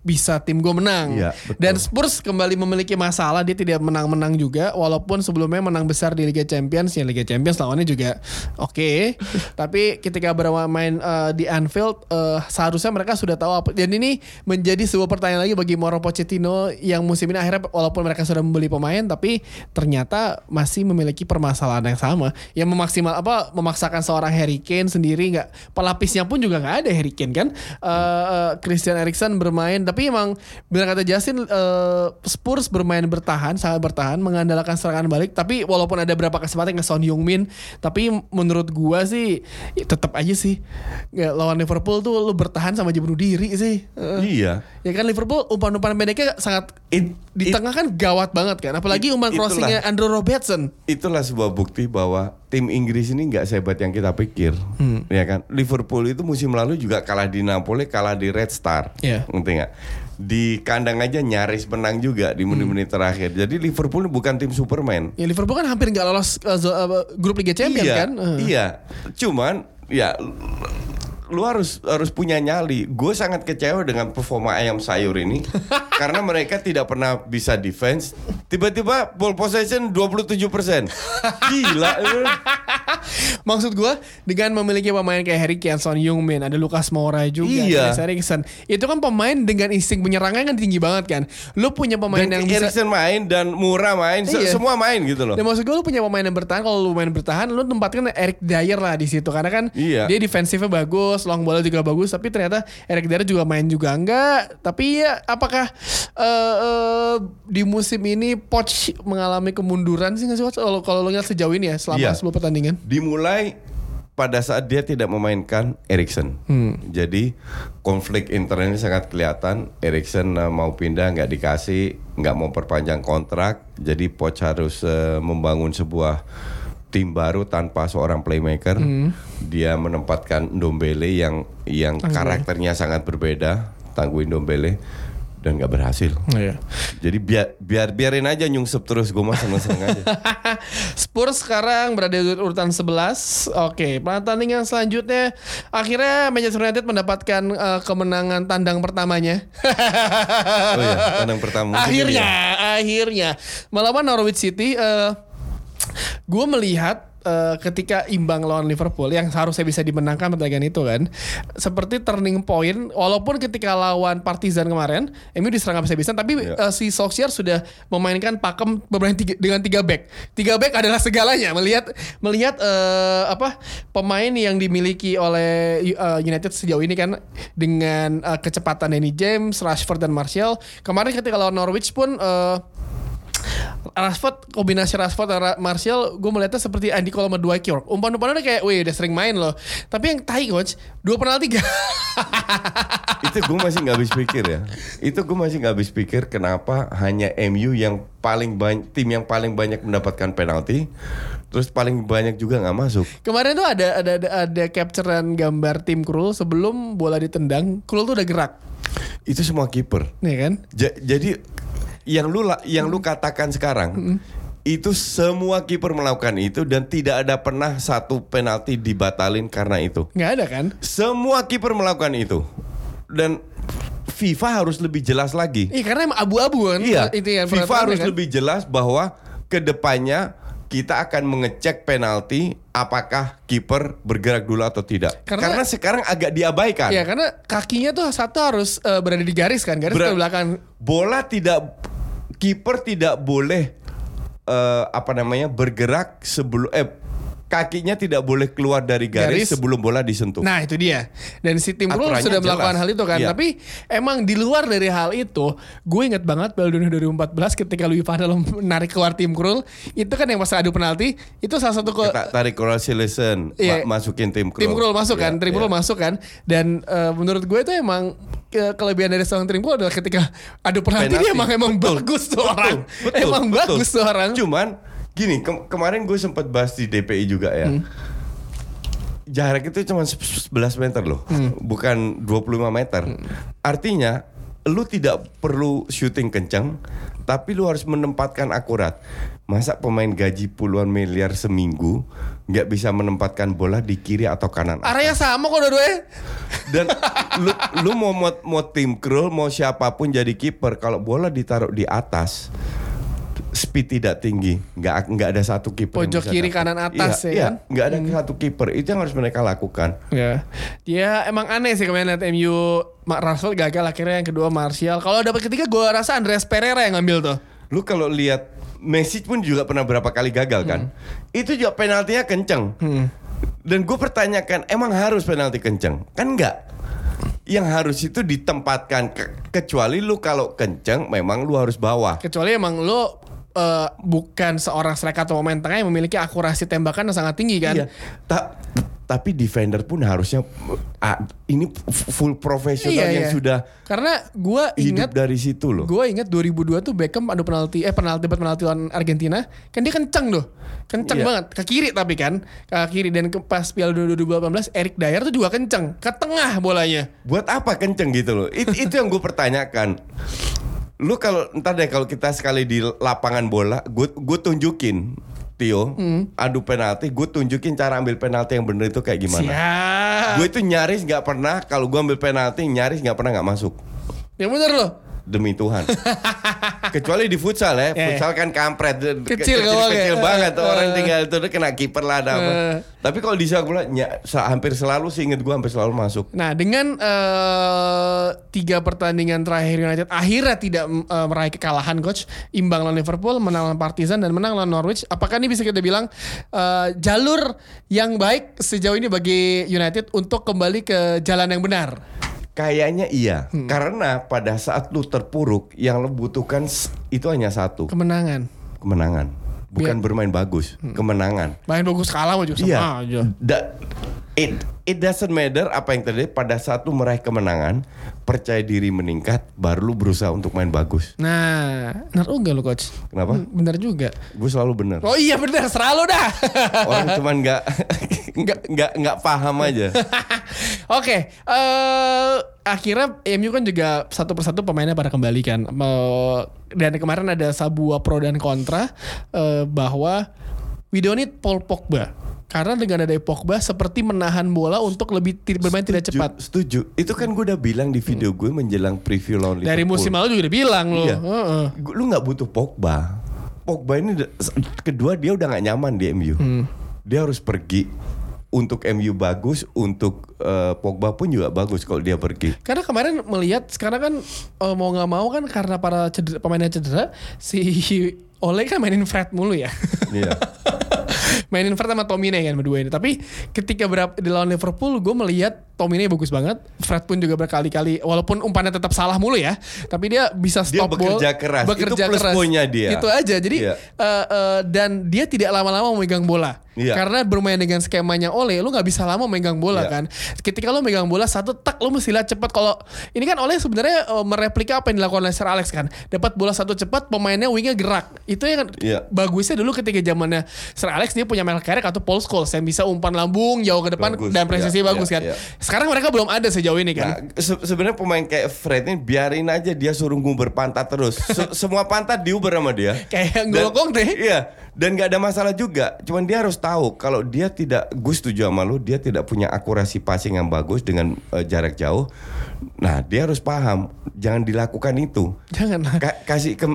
bisa tim gue menang. Iya, betul. dan Spurs kembali memiliki masalah dia tidak menang-menang juga walaupun sebelumnya menang besar di Liga Champions ya Liga Champions lawannya juga oke. <laughs> Tapi ketika bermain eh, di Anfield eh, seharusnya mereka sudah tahu apa dan ini menjadi sebuah pertanyaan lagi bagi Mauro Pochettino yang musim ini akhirnya walaupun mereka sudah membeli pemain tapi ternyata masih memiliki permasalahan yang sama yang memaksimal apa memaksakan seorang Harry Kane sendiri nggak pelapisnya pun juga nggak ada Harry Kane kan? Eh, Christian Eriksen bermain tapi emang benar kata Justin eh, Spurs bermain bertahan sangat bertahan mengandalkan serangan balik. Tapi walaupun ada beberapa kesempatan ke Son Heung-min tapi menurut gua sih ya tetap aja sih. Ya, lawan Liverpool tuh lu bertahan sama aja bunuh diri sih. Eh, Iya. ya kan Liverpool umpan-umpan pendeknya sangat It- di it- tengah kan gawat banget kan. Apalagi It- umpan crossingnya Andrew Robertson. Itulah sebuah bukti bahwa tim Inggris ini nggak sehebat yang kita pikir, Hmm. ya kan? Liverpool itu musim lalu juga kalah di Napoli, kalah di Red Star, Iya. ngerti nggak? Di kandang aja nyaris menang juga di menit-menit terakhir. Jadi Liverpool bukan tim Superman. ya Liverpool kan hampir nggak lolos eh, grup Liga Champions iya, kan Eh. Iya. Cuman ya lu harus harus punya nyali. Gue sangat kecewa dengan performa ayam sayur ini. <laughs> karena mereka tidak pernah bisa defense. Tiba-tiba ball possession 27%. Gila. eh. <laughs> Maksud gue dengan memiliki pemain kayak Harry Kane, Son Heung-min, ada Lucas Moura juga, Iya. Chris Eriksen. Itu kan pemain dengan insting penyerangnya kan tinggi banget kan. Lu punya pemain Dan yang bisa Eriksen main dan Murah main, Iya. semua main gitu loh. Dan maksud gue lu punya pemain yang bertahan Kalau lu main bertahan Lu tempatkan Eric Dyer lah di situ Karena kan Iya. Dia defensifnya bagus Long bola juga bagus Tapi ternyata Eric Dyer juga main juga enggak Tapi ya Apakah eh, eh, Di musim ini Poch mengalami kemunduran sih nggak sih? Kalau kalau lu lihat sejauh ini ya Selama Iya. 10 pertandingan Dimulai pada saat dia tidak memainkan Eriksen. Hmm. Jadi konflik internalnya sangat kelihatan. Eriksen eh, mau pindah nggak dikasih, nggak mau perpanjang kontrak. Jadi Poch harus eh, membangun sebuah tim baru tanpa seorang playmaker. Hmm. Dia menempatkan Ndombele yang yang karakternya sangat berbeda, tangguhin Ndombele dan nggak berhasil. Iya. Jadi biar biar biarin aja nyungsep terus gue mah seneng-seneng aja. <laughs> Spurs sekarang berada di urutan 11. Oke, pertandingan selanjutnya akhirnya Manchester United mendapatkan eh, kemenangan tandang pertamanya. Oh iya, tandang pertama. Akhirnya, ya. akhirnya melawan Norwich City. eh gue melihat eh, ketika imbang lawan Liverpool yang seharusnya bisa dimenangkan pertandingan itu kan seperti turning point walaupun ketika lawan Partizan kemarin MU diserang habis-habisan tapi Iya. eh, si Solskjaer sudah memainkan pakem bermain tiga- dengan tiga back. Tiga back adalah segalanya. Melihat melihat eh, apa pemain yang dimiliki oleh eh, United sejauh ini kan dengan eh, kecepatan Danny James, Rashford dan Martial. Kemarin ketika lawan Norwich pun eh, Rashford kombinasi Rashford dan Martial gue melihatnya seperti Andy Cole sama Dwight York umpan-umpannya kayak wih udah sering main loh. Tapi yang tai coach dua penalti gak <laughs> itu gue masih nggak habis pikir ya. Itu gue masih nggak habis pikir kenapa hanya MU yang paling banyak tim yang paling banyak mendapatkan penalti terus paling banyak juga nggak masuk. Kemarin tuh ada ada ada, ada capturean gambar tim Krul sebelum bola ditendang Krul tuh udah gerak. Itu semua kiper. Nih kan? Ja- jadi yang lu yang lu katakan sekarang itu semua kiper melakukan itu dan tidak ada pernah satu penalti dibatalin karena itu. Nggak ada kan? Semua kiper melakukan itu. Dan FIFA harus lebih jelas lagi. Iya karena emang abu-abu kan Iya, itu yang FIFA harus kan. lebih jelas bahwa ke depannya kita akan mengecek penalti apakah kiper bergerak dulu atau tidak. Karena- Karena, sekarang agak diabaikan. Iya karena kakinya tuh satu harus eh, berada di garis kan garis Ber- ke belakang. Bola tidak kiper tidak boleh eh, apa namanya bergerak sebelum eh kakinya tidak boleh keluar dari garis, Garis. sebelum bola disentuh. Nah itu dia Dan si tim Aturannya sudah melakukan jelas. hal itu kan Iya. Tapi emang di luar dari hal itu Gue inget banget Piala Dunia 2014 Ketika Louis Van Gaal <laughs> menarik keluar tim Krul Itu kan yang pas adu penalti Itu salah satu ke, kita tarik Silesen Iya. masukin tim Krul. Tim Krul masuk kan Iya, Tim Krul iya. masuk kan Dan eh, menurut gue itu emang ke- Kelebihan dari seorang tim Krul adalah ketika Adu penalti, Penalti. dia emang emang Betul. bagus tuh orang Betul, Emang betul. bagus tuh orang Cuman gini, ke- kemarin gue sempat bahas di DPI juga ya. Hmm. Jarak itu cuma 11 meter loh, Hmm. bukan 25 meter. Artinya lu tidak perlu syuting kencang, tapi lu harus menempatkan akurat. Masa pemain gaji puluhan miliar seminggu nggak bisa menempatkan bola di kiri atau kanan? Arahnya sama kok dua-duanya Dan <laughs> lu, lu mau, mau mau tim Krul mau siapa pun jadi kiper kalau bola ditaruh di atas speed tidak tinggi. Nggak nggak ada satu kiper Pojok kiri, dapat. kanan, atas iya, ya iya, kan? nggak ada satu kiper. Itu yang harus mereka lakukan. Ya, dia emang aneh sih kemarin liat MU Ma- Rashford gagal akhirnya yang kedua Martial. Kalau dapat ketiga gue rasa Andreas Pereira yang ngambil tuh. lu kalau lihat Messi pun juga pernah berapa kali gagal kan? Itu juga penaltinya kenceng. Dan gue pertanyakan emang harus penalti kenceng? Kan enggak yang harus itu ditempatkan Ke- kecuali lu kalau kenceng memang lu harus bawa Kecuali emang lo eh, bukan seorang striker atau pemain tengah yang memiliki akurasi tembakan yang sangat tinggi kan. Iya. Ta- tapi defender pun harusnya ah, ini full profesional Iya, yang iya. sudah Karena gue hidup ingat dari situ loh. Gue ingat 2002 tuh Beckham adu penalti eh penalti dapat penalti lawan Argentina kan dia kenceng tuh kenceng Iya. banget ke kiri tapi kan ke kiri dan ke pas Piala Dunia 2018 Eric Dyer tuh juga kenceng ke tengah bolanya Buat apa kenceng gitu loh? It- itu yang gue pertanyakan. Lu kalau entar deh kalau kita sekali di lapangan bola, gue gue tunjukin Tio Hmm. adu penalti, gue tunjukin cara ambil penalti yang bener itu kayak gimana. siap Gue itu nyaris nggak pernah kalau gue ambil penalti nyaris nggak pernah nggak masuk. yang bener loh demi Tuhan. <laughs> Kecuali di futsal ya, Ya, futsal kan kampret, Kecil kecil, gawangnya. kecil banget Eh, orang eh. tinggal itu kena kiper lah ada apa. Eh. Tapi kalau di sepak bola ya, hampir selalu sih inget gue hampir selalu masuk. Nah dengan eh, tiga pertandingan terakhir United akhirnya tidak eh, meraih kekalahan coach imbang lawan Liverpool menang lawan Partizan dan menang lawan Norwich apakah ini bisa kita bilang eh, jalur yang baik sejauh ini bagi United untuk kembali ke jalan yang benar Kayaknya iya, Hmm. karena pada saat lu terpuruk yang lu butuhkan itu hanya satu, kemenangan kemenangan. Bukan bermain bagus, Hmm. kemenangan. main bagus kalah juga sama Iya. aja Da- it, it doesn't matter apa yang terjadi pada saat lu meraih kemenangan, percaya diri meningkat, baru lu berusaha untuk main bagus. nah benar juga lo coach Kenapa? Hmm, benar juga Gue selalu bener. oh iya benar selalu dah Orang cuman nggak <laughs> nggak nggak nggak paham aja. <laughs> Oke, eh akhirnya MU kan juga satu persatu pemainnya pada kembali kan. Eh, Dan kemarin ada sebuah pro dan kontra eh, bahwa we don't need Paul Pogba. Karena dengan ada Pogba seperti menahan bola untuk lebih bermain tidak cepat. Setuju. Itu kan gue udah bilang di video gue menjelang preview lawan Dari Liverpool. musim lalu juga udah bilang loh. Iya. Heeh. Gu- Lu nggak butuh Pogba. Pogba ini kedua dia udah nggak nyaman di MU. Hmm. Dia harus pergi. Untuk MU bagus, untuk eh, Pogba pun juga bagus kalau dia pergi. Karena kemarin melihat sekarang kan eh, mau nggak mau kan karena para cedera, pemainnya cedera si <laughs> Ole kan mainin Fred mulu ya. Iya. <laughs> mainin Fred sama Tomine kan berdua ini. Tapi ketika berapa di lawan Liverpool, gue melihat Tomine bagus banget. Fred pun juga berkali-kali, walaupun umpannya tetap salah mulu ya, tapi dia bisa Dia stop ball. bekerja keras. Itu plus poinnya dia. Itu aja. Jadi Iya. eh, eh, dan dia tidak lama-lama memegang bola. Iya. Karena bermain dengan skemanya Ole, lu nggak bisa lama megang bola Iya. kan. Ketika lu megang bola satu tak, lu mesti lihat cepat. Kalau ini kan Ole sebenarnya eh, mereplika apa yang dilakukan oleh Sir Alex kan. Dapat bola satu cepat, pemainnya wingnya gerak. Itu yang Iya. bagusnya dulu ketika zamannya Sir Alex dia punya Mel Carrick atau Paul Scholes yang bisa umpan lambung jauh ke depan Bagus. dan presisi Iya, bagus iya, kan. iya. Sekarang mereka belum ada sejauh ini Nah, kan. se- sebenarnya pemain kayak Fred ini biarin aja dia suruh nguber pantat terus. Se- semua pantat diuber sama dia. <laughs> Kayak N'Golo Kante. Iya, dan nggak ada masalah juga. Cuman dia harus tahu kalau dia tidak, gue setuju sama lu, dia tidak punya akurasi passing yang bagus dengan eh, jarak jauh. Nah, dia harus paham, jangan dilakukan itu. Jangan. Ka- kasih ke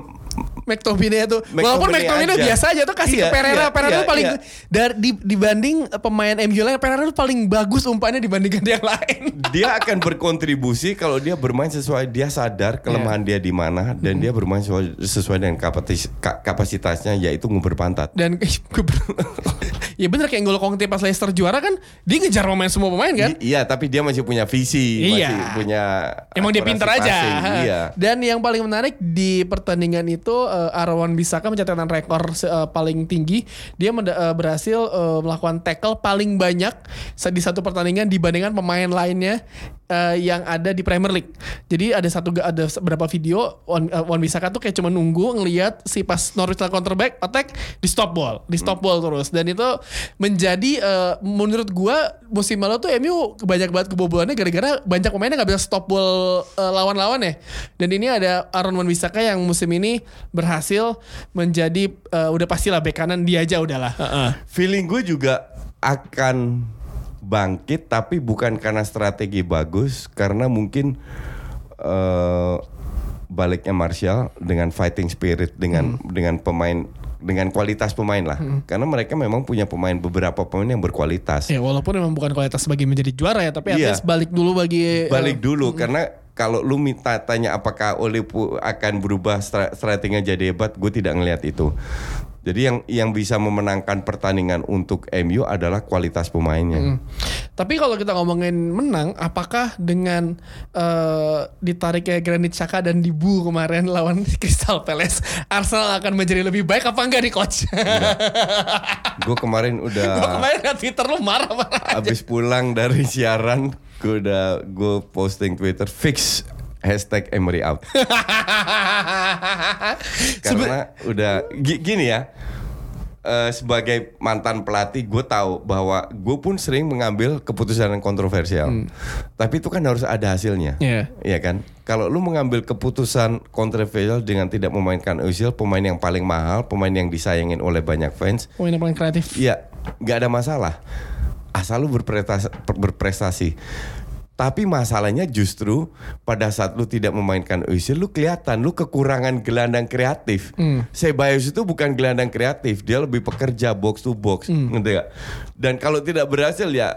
McTominay itu walaupun McTominay McTominay aja. biasa aja tuh kasih Iya, ke Pereira. iya, Pereira iya, tuh paling iya. dari di- dibanding pemain MU lain Pereira tuh paling bagus umpannya dibandingkan yang lain. <laughs> dia akan berkontribusi kalau dia bermain sesuai dia sadar kelemahan dia di mana dan dia bermain sesuai, sesuai dengan kapatis- ka- kapasitasnya yaitu nguber pantat. Dan <laughs> <laughs> ya bener kayak N'Golo Kante pas Leicester juara kan dia ngejar pemain semua pemain kan. I- iya, tapi dia masih punya visi, Iya. masih punya Emang dia pinter aja. passing, Iya. Dan yang paling menarik di pertandingan itu uh, Arwan Bisaka mencatatkan rekor uh, paling tinggi. Dia uh, berhasil uh, melakukan tackle paling banyak di satu pertandingan dibandingkan pemain lainnya uh, yang ada di Premier League. Jadi ada satu ada beberapa video Wan, uh, Wan Bisaka tuh kayak cuma nunggu ngelihat si pas Norwich lakukan counterback attack di stop ball, di stop ball terus. Dan itu menjadi uh, menurut gua musim lalu tuh MU banyak banget kebobolannya gara-gara banyak pemainnya nggak bisa stop ball uh, lawan-lawan ya. Dan ini ada Aaron Wan Bisaka yang musim ini berhasil menjadi uh, udah pastilah bek kanan dia aja udahlah. Heeh. Feeling gue juga akan bangkit tapi bukan karena strategi bagus karena mungkin eh, baliknya Martial dengan fighting spirit dengan dengan pemain dengan kualitas pemain lah. Karena mereka memang punya pemain beberapa pemain yang berkualitas. Ya walaupun memang bukan kualitas sebagai menjadi juara ya, tapi Iya. at least balik dulu bagi balik uh, dulu karena kalau lu minta tanya apakah Ole pu- akan berubah stra- strateginya jadi hebat gue tidak ngelihat itu jadi yang yang bisa memenangkan pertandingan untuk MU adalah kualitas pemainnya Hmm. Tapi kalau kita ngomongin menang, apakah dengan eh, ditariknya Granit Xhaka dan Dibu kemarin lawan <laughs> Crystal Palace, Arsenal akan menjadi lebih baik apa enggak nih coach? gue kemarin <laughs> udah kemarin liat Twitter lu marah-marah. habis pulang dari siaran gue udah gue posting Twitter fix hashtag Emery out <laughs> karena udah gi- gini ya eh, sebagai mantan pelatih gue tahu bahwa gue pun sering mengambil keputusan yang kontroversial tapi itu kan harus ada hasilnya Iya. Iya kan kalau lu mengambil keputusan kontroversial dengan tidak memainkan Özil pemain yang paling mahal pemain yang disayangin oleh banyak fans Pemain yang paling kreatif. Iya, nggak ada masalah. Asal lu berprestasi, berprestasi. Tapi masalahnya justru pada saat lu tidak memainkan Özil lu kelihatan lu kekurangan gelandang kreatif. Ceballos itu bukan gelandang kreatif, dia lebih pekerja box to box, ngerti gak? Dan kalau tidak berhasil ya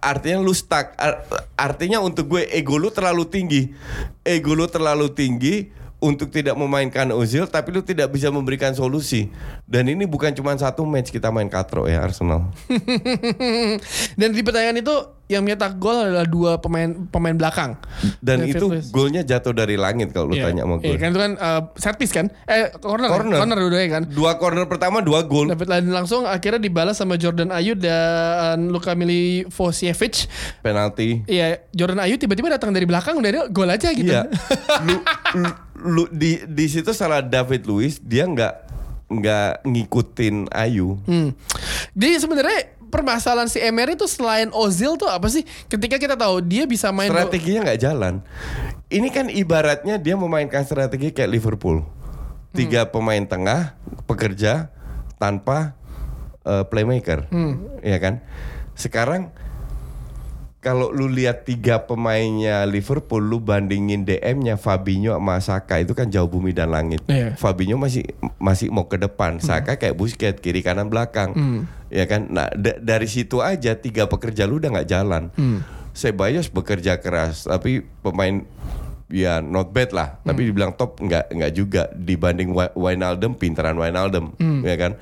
artinya lu stuck. Ar- Artinya untuk gue ego lu terlalu tinggi. Ego lu terlalu tinggi untuk tidak memainkan Ozil tapi lu tidak bisa memberikan solusi. Dan ini bukan cuma satu match kita main katro ya Arsenal. <laughs> Dan di pertandingan itu yang menyetak gol adalah dua pemain pemain belakang. Dan David itu golnya jatuh dari langit kalau lu Iya. tanya sama gue. Iya, kan itu kan uh, set piece kan? Eh corner. Corner. Corner dua-duanya kan. Dua corner pertama dua gol. David Laden langsung akhirnya dibalas sama Jordan Ayu dan Luka Milivojevic. Penalti. Iya, Jordan Ayu tiba-tiba datang dari belakang udah dia gol aja gitu. Iya. <laughs> lu, lu, lu di di situ salah David Luiz dia nggak nggak ngikutin Ayu. Hmm. Jadi sebenarnya permasalahan si Emery itu selain Ozil tuh apa sih? Ketika kita tahu dia bisa main Strateginya nggak jalan. Ini kan ibaratnya dia memainkan strategi kayak Liverpool. Tiga pemain tengah pekerja tanpa eh, playmaker, ya kan? Sekarang kalau lu lihat tiga pemainnya Liverpool, lu bandingin DM-nya Fabinho sama Saka itu kan jauh bumi dan langit. Iya. Fabinho masih masih mau ke depan, Saka kayak Busquets kiri kanan belakang, ya kan? Nah da- dari situ aja tiga pekerja lu udah nggak jalan. Ceballos bekerja keras, tapi pemain ya not bad lah, tapi dibilang top nggak nggak juga dibanding Wijnaldum pinteran Wijnaldum, ya kan?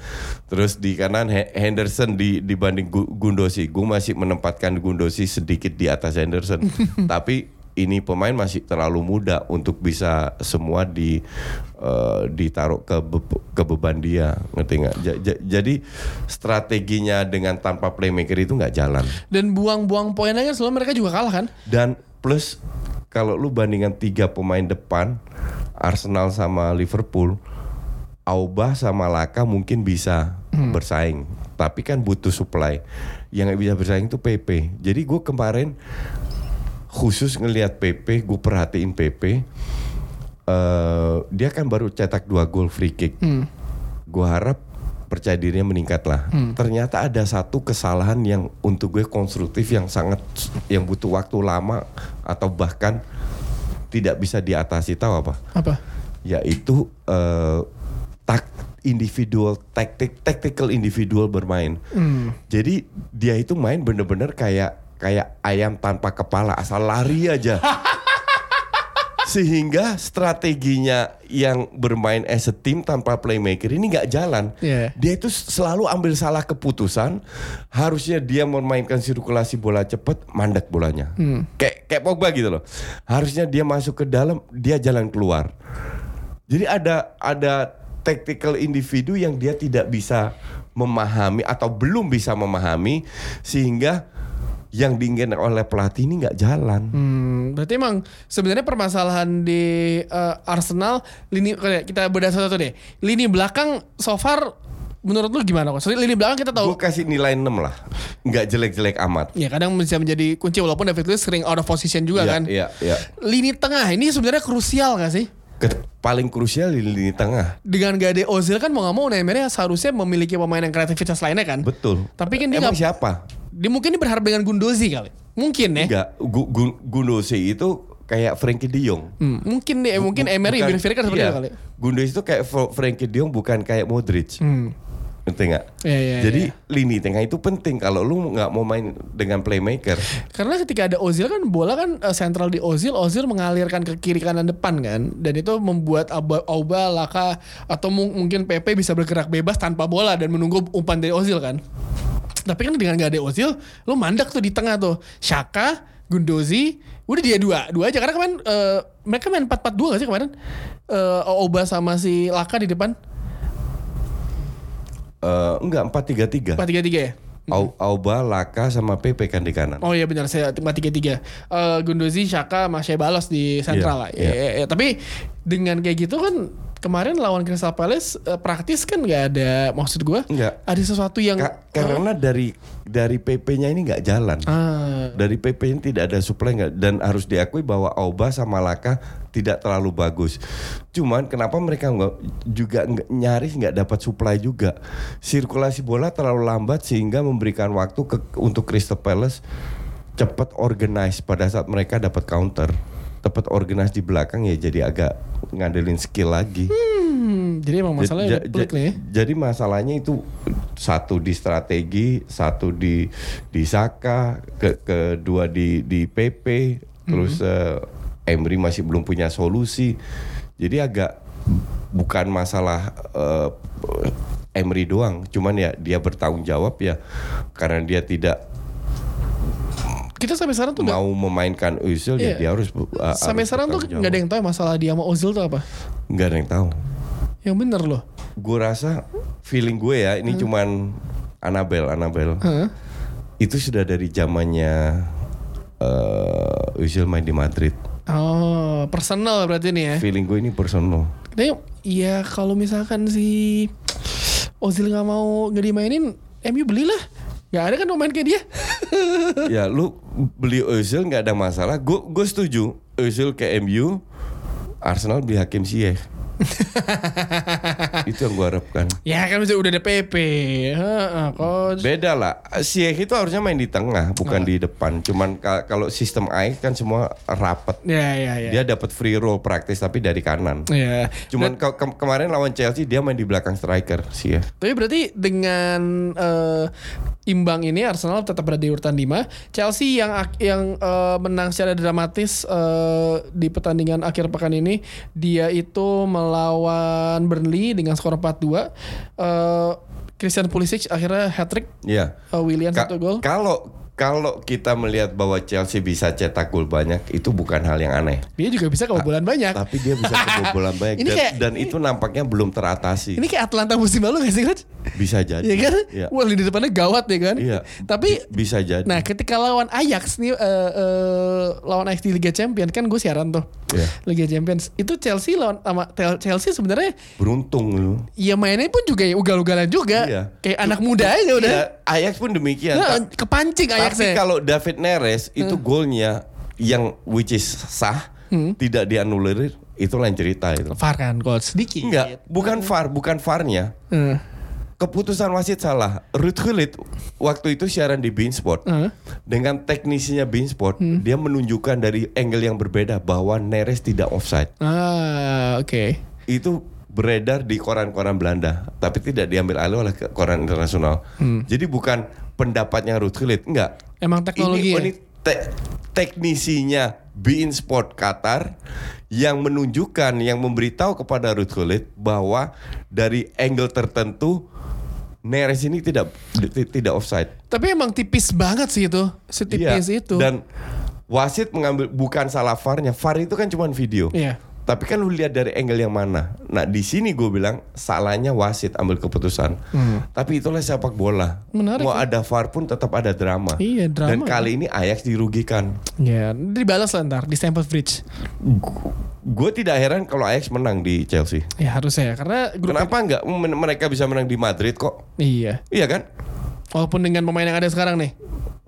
Terus di kanan He- Henderson di dibanding Gu- Gundosi, gue masih menempatkan Gundosi sedikit di atas Henderson, <laughs> tapi ini pemain masih terlalu muda untuk bisa semua di eh, ditaruh ke be- ke beban dia, ngerti nggak? Ja- ja- jadi strateginya dengan tanpa playmaker itu nggak jalan. dan buang-buang poin aja selalu mereka juga kalah kan? Dan plus kalau lu bandingkan tiga pemain depan Arsenal sama Liverpool, Auba sama Laka mungkin bisa bersaing, tapi kan butuh supply. Yang nggak bisa bersaing itu PP. Jadi gue kemarin khusus ngelihat PP, gue perhatiin PP. eh, dia kan baru cetak dua gol free kick. Gue harap percaya dirinya meningkat lah. Ternyata ada satu kesalahan yang untuk gue konstruktif yang sangat yang butuh waktu lama atau bahkan tidak bisa diatasi tahu apa? Apa? Yaitu eh, tak individual taktik tactical individual bermain. Jadi dia itu main bener-bener kayak kayak ayam tanpa kepala asal lari aja. <laughs> Sehingga strateginya yang bermain as a team tanpa playmaker ini nggak jalan. Iya. Dia itu selalu ambil salah keputusan. Harusnya dia memainkan sirkulasi bola cepat, mandek bolanya. Kayak kayak Pogba gitu loh. Harusnya dia masuk ke dalam, dia jalan keluar. Jadi ada ada tactical individu yang dia tidak bisa memahami atau belum bisa memahami sehingga yang diinginkan oleh pelatih ini nggak jalan. Hmm, berarti emang sebenarnya permasalahan di eh, Arsenal lini kita bedah satu-satu deh. Lini belakang so far menurut lu gimana kok? Soalnya lini belakang kita tahu Gue kasih nilai 6 lah, nggak jelek-jelek amat. ya kadang bisa menjadi kunci walaupun David Luiz sering out of position juga Iya, kan. Iya, iya. Lini tengah ini sebenarnya krusial gak sih? Ke- paling krusial di lini tengah. Dengan gak ada Ozil kan mau gak mau Neymar seharusnya memiliki pemain yang kreativitas lainnya kan. Betul. Tapi kan dia Emang nggak- siapa? Dia mungkin dia berharap dengan Gundozi kali. Mungkin ya. Enggak, Gu- Gu- Gundosi itu kayak Frankie De Jong. Hmm, mungkin deh, mungkin Emery kan seperti iya. itu kali. Gundosi itu kayak Frankie De Jong bukan kayak Modric. Hmm. Ngerti nggak? Iya, iya, Jadi iya. lini tengah itu penting kalau lu nggak mau main dengan playmaker. Karena ketika ada Ozil kan bola kan sentral di Ozil, Ozil mengalirkan ke kiri kanan depan kan, dan itu membuat Auba, Auba Laka atau mu- mungkin PP bisa bergerak bebas tanpa bola dan menunggu umpan dari Ozil kan. Tapi kan dengan gak ada Ozil, lu mandek tuh di tengah tuh. Shaka, Gundozi, udah dia dua, dua aja karena kemarin eh, mereka main 4-4-2 gak sih kemarin? Eh Auba sama si Laka di depan, Eh, enggak 4-3-3. 4-3-3 ya? Au, Auba, Laka sama PP kan di kanan. Oh iya benar saya timah tiga tiga. Gundozi, Shaka, Masya Balos di sentral Iya, lah. Ya, ya, ya. Tapi dengan kayak gitu kan kemarin lawan Crystal Palace eh, praktis kan nggak ada maksud gua. Enggak. Ada sesuatu yang Ka- karena dari dari PP-nya ini nggak jalan. ah, Dari PP ini tidak ada supply nggak dan harus diakui bahwa Auba sama Laka tidak terlalu bagus. Cuman kenapa mereka nggak juga nggak- nyaris nggak dapat supply juga. Sirkulasi bola terlalu lambat sehingga memberikan waktu ke, untuk Crystal Palace cepat organize pada saat mereka dapat counter. Tepat organize di belakang ya jadi agak ngandelin skill lagi. Hmm, jadi emang masalahnya Ja- ja- pelik nih ya. Jadi masalahnya itu satu di strategi, satu di di Saka, ke kedua di di PP, terus Hmm. eh, Emery masih belum punya solusi. Jadi agak bukan masalah eh, Emery doang, cuman ya dia bertanggung jawab ya karena dia tidak Kita sampai sekarang tuh mau memainkan Özil Iya. ya dia harus uh, sampai sekarang tuh nggak ada yang tahu masalah dia sama Ozil tuh apa. nggak ada yang tahu. Yang bener loh. Gue rasa feeling gue ya ini cuman Anabel Anabel. Hah? itu sudah dari zamannya uh, main di Madrid. Oh, personal berarti nih ya. Feeling gue ini personal. Nah, iya kalau misalkan si Ozil nggak mau nggak dimainin, MU belilah. Gak ada kan pemain kayak dia. <laughs> ya lu beli Özil nggak ada masalah. Gue gue setuju Özil ke MU, Arsenal beli Hakim Ziyech. <laughs> itu yang gue harapkan. ya kan udah udah ada PP. Heeh, coach. Beda lah. Ziyech itu harusnya main di tengah, bukan di depan. Cuman ka- kalau sistem Ajax kan semua rapat. Ya ya ya. Dia dapat free roll praktis tapi dari kanan. Ya. Cuman ke- ke- kemarin lawan Chelsea dia main di belakang striker Ziyech. Tapi berarti dengan eh, imbang ini Arsenal tetap berada di urutan 5. Chelsea yang yang eh, menang secara dramatis eh, di pertandingan akhir pekan ini dia itu melawan Burnley dengan skor 4-2. Eh, Christian Pulisic akhirnya hat trick, Iya. Willian Ka- satu gol. Kalau kalau kita melihat bahwa Chelsea bisa cetak gol banyak itu bukan hal yang aneh. Dia juga bisa kebobolan banyak. Tapi dia bisa kebobolan <laughs> banyak Ini dan, kayak- dan itu nampaknya belum teratasi. Ini kayak Atlanta musim lalu gak sih coach? bisa jadi. Iya kan? Iya. Wah lini depannya gawat ya kan? Iya. Tapi Bisa jadi. Nah, ketika lawan Ajax nih eh, eh, lawan Ajax di Liga Champions kan gue siaran tuh. Iya. Liga Champions. Itu Chelsea lawan sama Chelsea sebenarnya Beruntung lu. ya mainnya pun juga ya ugal-ugalan juga. Iya. Kayak anak muda aja udah. Iya, Ajax pun demikian. Nah, kepancing Tapi kalau David Neres itu golnya yang which is sah, Hmm. tidak dianulir, itu lain cerita itu. VAR kan coach sedikit. Enggak, bukan VAR, bukan VAR-nya. Eh, Keputusan wasit salah. Ruth Gullit waktu itu siaran di Beansport eh. dengan teknisinya Beansport, Hmm. dia menunjukkan dari angle yang berbeda bahwa Neres tidak offside. Ah, oke. Itu beredar di koran-koran Belanda, tapi tidak diambil alih oleh koran internasional. Hmm. Jadi bukan pendapatnya Ruth Gullit, enggak. Emang teknologi ini, ya? ini te- teknisinya Bein Sport Qatar yang menunjukkan yang memberitahu kepada Ruth Gullit bahwa dari angle tertentu Neres ini tidak ti- tidak offside. Tapi emang tipis banget sih itu. Setipis Iya, itu. Dan wasit mengambil bukan salah VAR-nya. VAR itu kan cuma video. Iya. Tapi kan lu lihat dari angle yang mana. Nah di sini gue bilang salahnya wasit ambil keputusan. Tapi itulah sepak bola. Hmm. Menarik Mau ya. ada VAR pun tetap ada drama. Iya, drama. Dan kali ini Ajax dirugikan. Ya, dibalas lah ntar di Stamford Bridge. Gue tidak heran kalau Ajax menang di Chelsea. Ya harusnya ya karena grup Kenapa nggak mereka bisa menang di Madrid kok? Iya. Iya kan? Walaupun dengan pemain yang ada sekarang nih.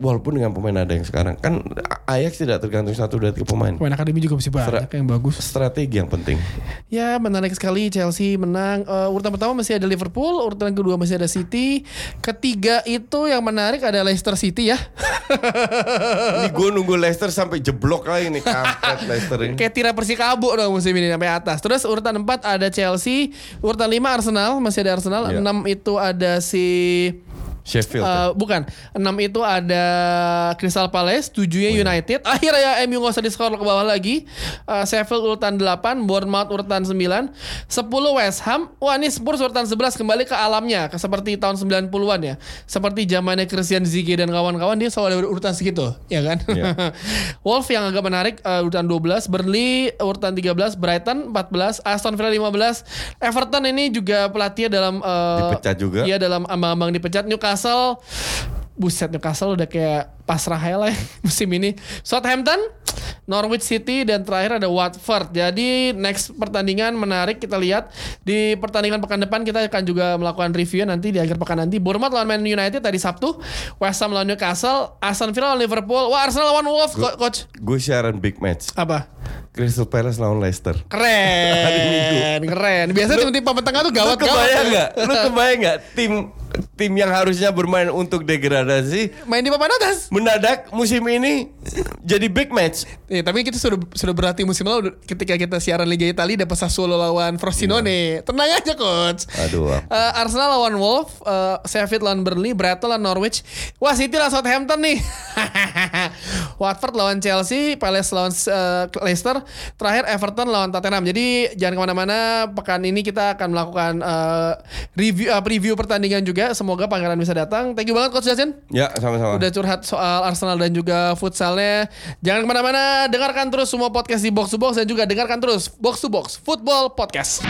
Walaupun dengan pemain ada yang sekarang kan Ajax tidak tergantung satu dari tiga pemain. Pemain akademi juga masih banyak yang bagus. Strategi yang penting. Ya menarik sekali Chelsea menang. Eh, urutan pertama masih ada Liverpool, urutan kedua masih ada City. Ketiga itu yang menarik ada Leicester City ya. Ini gue nunggu Leicester sampai jeblok lagi nih kampret Leicester ini. Kayak tira Persikabo dong musim ini sampai atas. Terus urutan 4 ada Chelsea, urutan 5 Arsenal, masih ada Arsenal. Iya. 6 itu ada si Sheffield. Eh, bukan. 6 itu ada Crystal Palace, 7 nya United. Akhirnya MU nggak usah di skor ke bawah lagi. Eh, Sheffield urutan 8, Bournemouth urutan 9, 10 West Ham. Wah, ini Spurs urutan 11 kembali ke alamnya, ke seperti tahun 90-an ya. Seperti zamannya Christian Zige dan kawan-kawan dia selalu ada urutan segitu, ya kan? Iya. <laughs> Wolf yang agak menarik eh, urutan 12, Burnley urutan 13, Brighton 14, Aston Villa 15, Everton ini juga pelatihnya dalam eh, Dipecat juga. Iya dalam ambang-ambang dipecat Newcastle buset Newcastle udah kayak pasrah ya lah ya, <laughs> musim ini. Southampton, Norwich City dan terakhir ada Watford. Jadi next pertandingan menarik kita lihat di pertandingan pekan depan kita akan juga melakukan review nanti di akhir pekan nanti. Bournemouth lawan Man United tadi Sabtu, West Ham lawan Newcastle, Aston Villa lawan Liverpool, wah Arsenal lawan Wolves Co- coach. Gue siaran big match. Apa? Crystal Palace lawan Leicester. Keren, <laughs> keren. Biasanya tim-tim papan tengah tuh Lu kebayang gawat-gawat. nggak? Lu kebayang nggak tim tim yang harusnya bermain untuk degradasi Main di papan atas. mendadak musim ini jadi big match. Eh, tapi kita sudah sudah berarti musim lalu ketika kita siaran Liga Italia dapat Sassuolo lawan Frosinone. Tenang aja coach. Aduh. Eh, Arsenal lawan Wolf, eh, Sheffield lawan Burnley, Brighton lawan Norwich. Wah City lawan Southampton nih. <laughs> Watford lawan Chelsea, Palace lawan eh, Leicester, terakhir Everton lawan Tottenham. Jadi jangan ke mana-mana. Pekan ini kita akan melakukan eh, review eh, preview pertandingan juga. Semoga Pangeran bisa datang. Thank you banget Coach Jason. Ya, sama-sama. Udah curhat soal Arsenal dan juga futsalnya. Jangan ke mana-mana. Dengarkan terus semua podcast di Box to Box dan juga dengarkan terus Box to Box Football Podcast.